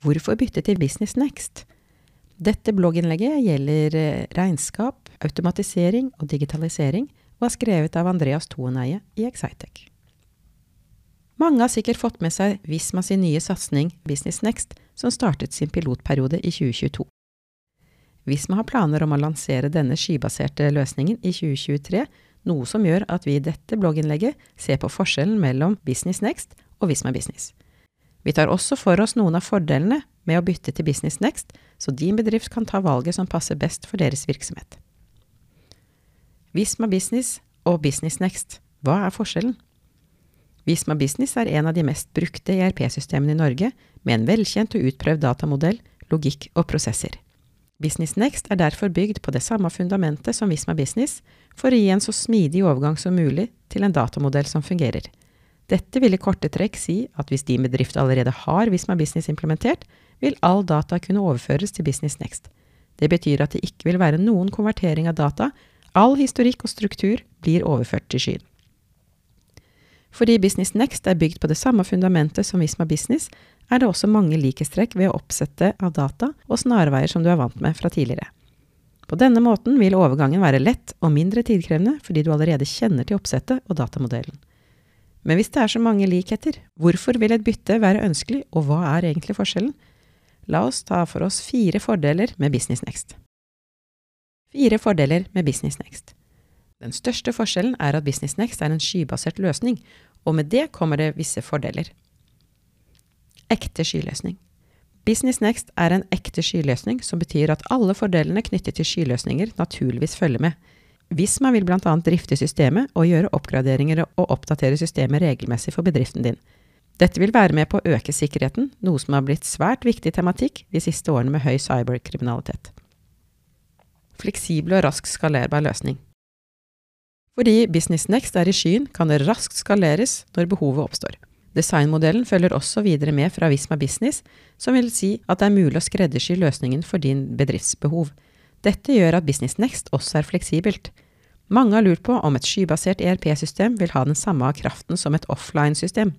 Hvorfor bytte til Business Next? Dette blogginnlegget gjelder eh, regnskap, automatisering og digitalisering, og er skrevet av Andreas Toeneie i Excitec. Mange har sikkert fått med seg Visma sin nye satsing Business Next, som startet sin pilotperiode i 2022. Visma har planer om å lansere denne skybaserte løsningen i 2023, noe som gjør at vi i dette blogginnlegget ser på forskjellen mellom Business Next og Visma Business. Vi tar også for oss noen av fordelene med å bytte til Business Next, så din bedrift kan ta valget som passer best for deres virksomhet. Visma Business og Business Next, hva er forskjellen? Visma Business er en av de mest brukte ERP-systemene i Norge, med en velkjent og utprøvd datamodell, logikk og prosesser. Business Next er derfor bygd på det samme fundamentet som Visma Business, for å gi en så smidig overgang som mulig til en datamodell som fungerer. Dette vil i korte trekk si at hvis din bedrift allerede har Visma Business implementert, vil all data kunne overføres til Business Next. Det betyr at det ikke vil være noen konvertering av data, all historikk og struktur blir overført til skyen. Fordi Business Next er bygd på det samme fundamentet som Visma Business, er det også mange likhetstrekk ved å oppsette av data og snarveier som du er vant med fra tidligere. På denne måten vil overgangen være lett og mindre tidkrevende fordi du allerede kjenner til oppsettet og datamodellen. Men hvis det er så mange likheter, hvorfor vil et bytte være ønskelig, og hva er egentlig forskjellen? La oss ta for oss fire fordeler med Business Next. Fire fordeler med Business Next. Den største forskjellen er at Business Next er en skybasert løsning, og med det kommer det visse fordeler. Ekte skyløsning. Business Next er en ekte skyløsning, som betyr at alle fordelene knyttet til skyløsninger naturligvis følger med. Visma vil bl.a. drifte systemet og gjøre oppgraderinger og oppdatere systemet regelmessig for bedriften din. Dette vil være med på å øke sikkerheten, noe som har blitt svært viktig tematikk de siste årene med høy cyberkriminalitet. Fleksibel og raskt skalerbar løsning. Fordi Business Next er i skyen, kan det raskt skaleres når behovet oppstår. Designmodellen følger også videre med fra Visma Business, som vil si at det er mulig å skreddersy løsningen for din bedriftsbehov. Dette gjør at Business Next også er fleksibelt. Mange har lurt på om et skybasert ERP-system vil ha den samme kraften som et offline-system.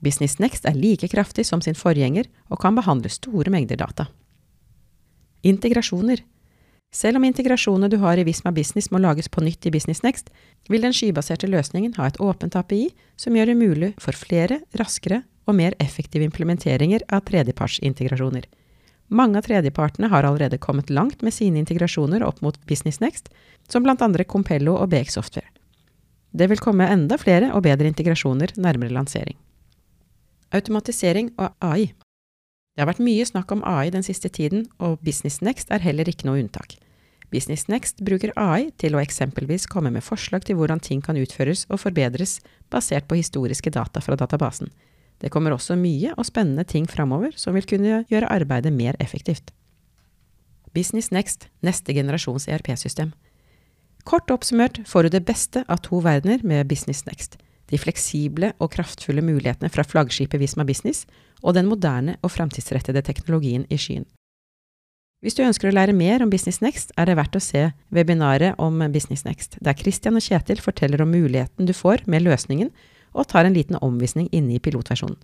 Business Next er like kraftig som sin forgjenger og kan behandle store mengder data. Integrasjoner. Selv om integrasjonene du har i Visma Business må lages på nytt i Business Next, vil den skybaserte løsningen ha et åpent API som gjør det mulig for flere, raskere og mer effektive implementeringer av tredjepartsintegrasjoner. Mange av tredjepartene har allerede kommet langt med sine integrasjoner opp mot Business Next, som blant andre Compello og BX Software. Det vil komme enda flere og bedre integrasjoner nærmere lansering. Automatisering og AI. Det har vært mye snakk om AI den siste tiden, og Business Next er heller ikke noe unntak. Business Next bruker AI til å eksempelvis komme med forslag til hvordan ting kan utføres og forbedres basert på historiske data fra databasen. Det kommer også mye og spennende ting framover som vil kunne gjøre arbeidet mer effektivt. Business Next, neste generasjons ERP-system. Kort oppsummert får du det beste av to verdener med Business Next. De fleksible og kraftfulle mulighetene fra flaggskipet Visma Business og den moderne og framtidsrettede teknologien i skyen. Hvis du ønsker å lære mer om Business Next, er det verdt å se webinaret om Business Next, der Christian og Kjetil forteller om muligheten du får med løsningen, og tar en liten omvisning inne i pilotversjonen.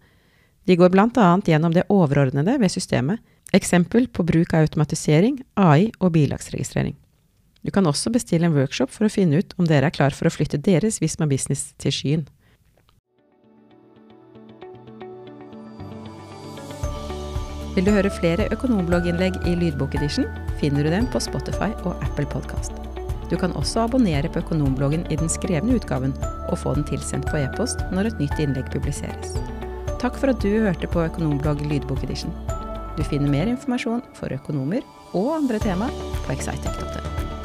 De går annet gjennom det overordnede ved systemet, eksempel på bruk av automatisering, AI og bilagsregistrering. Du kan også bestille en workshop for å finne ut om dere er klar for å flytte deres Visma Business til skyen. Vil du høre flere økonomblogginnlegg i lydbokedition, finner du dem på Spotify og Apple Podkast. Du kan også abonnere på Økonombloggen i den skrevne utgaven, og få den tilsendt på e-post når et nytt innlegg publiseres. Takk for at du hørte på Økonomblogg lydbokedition. Du finner mer informasjon for økonomer og andre tema på excitec.no.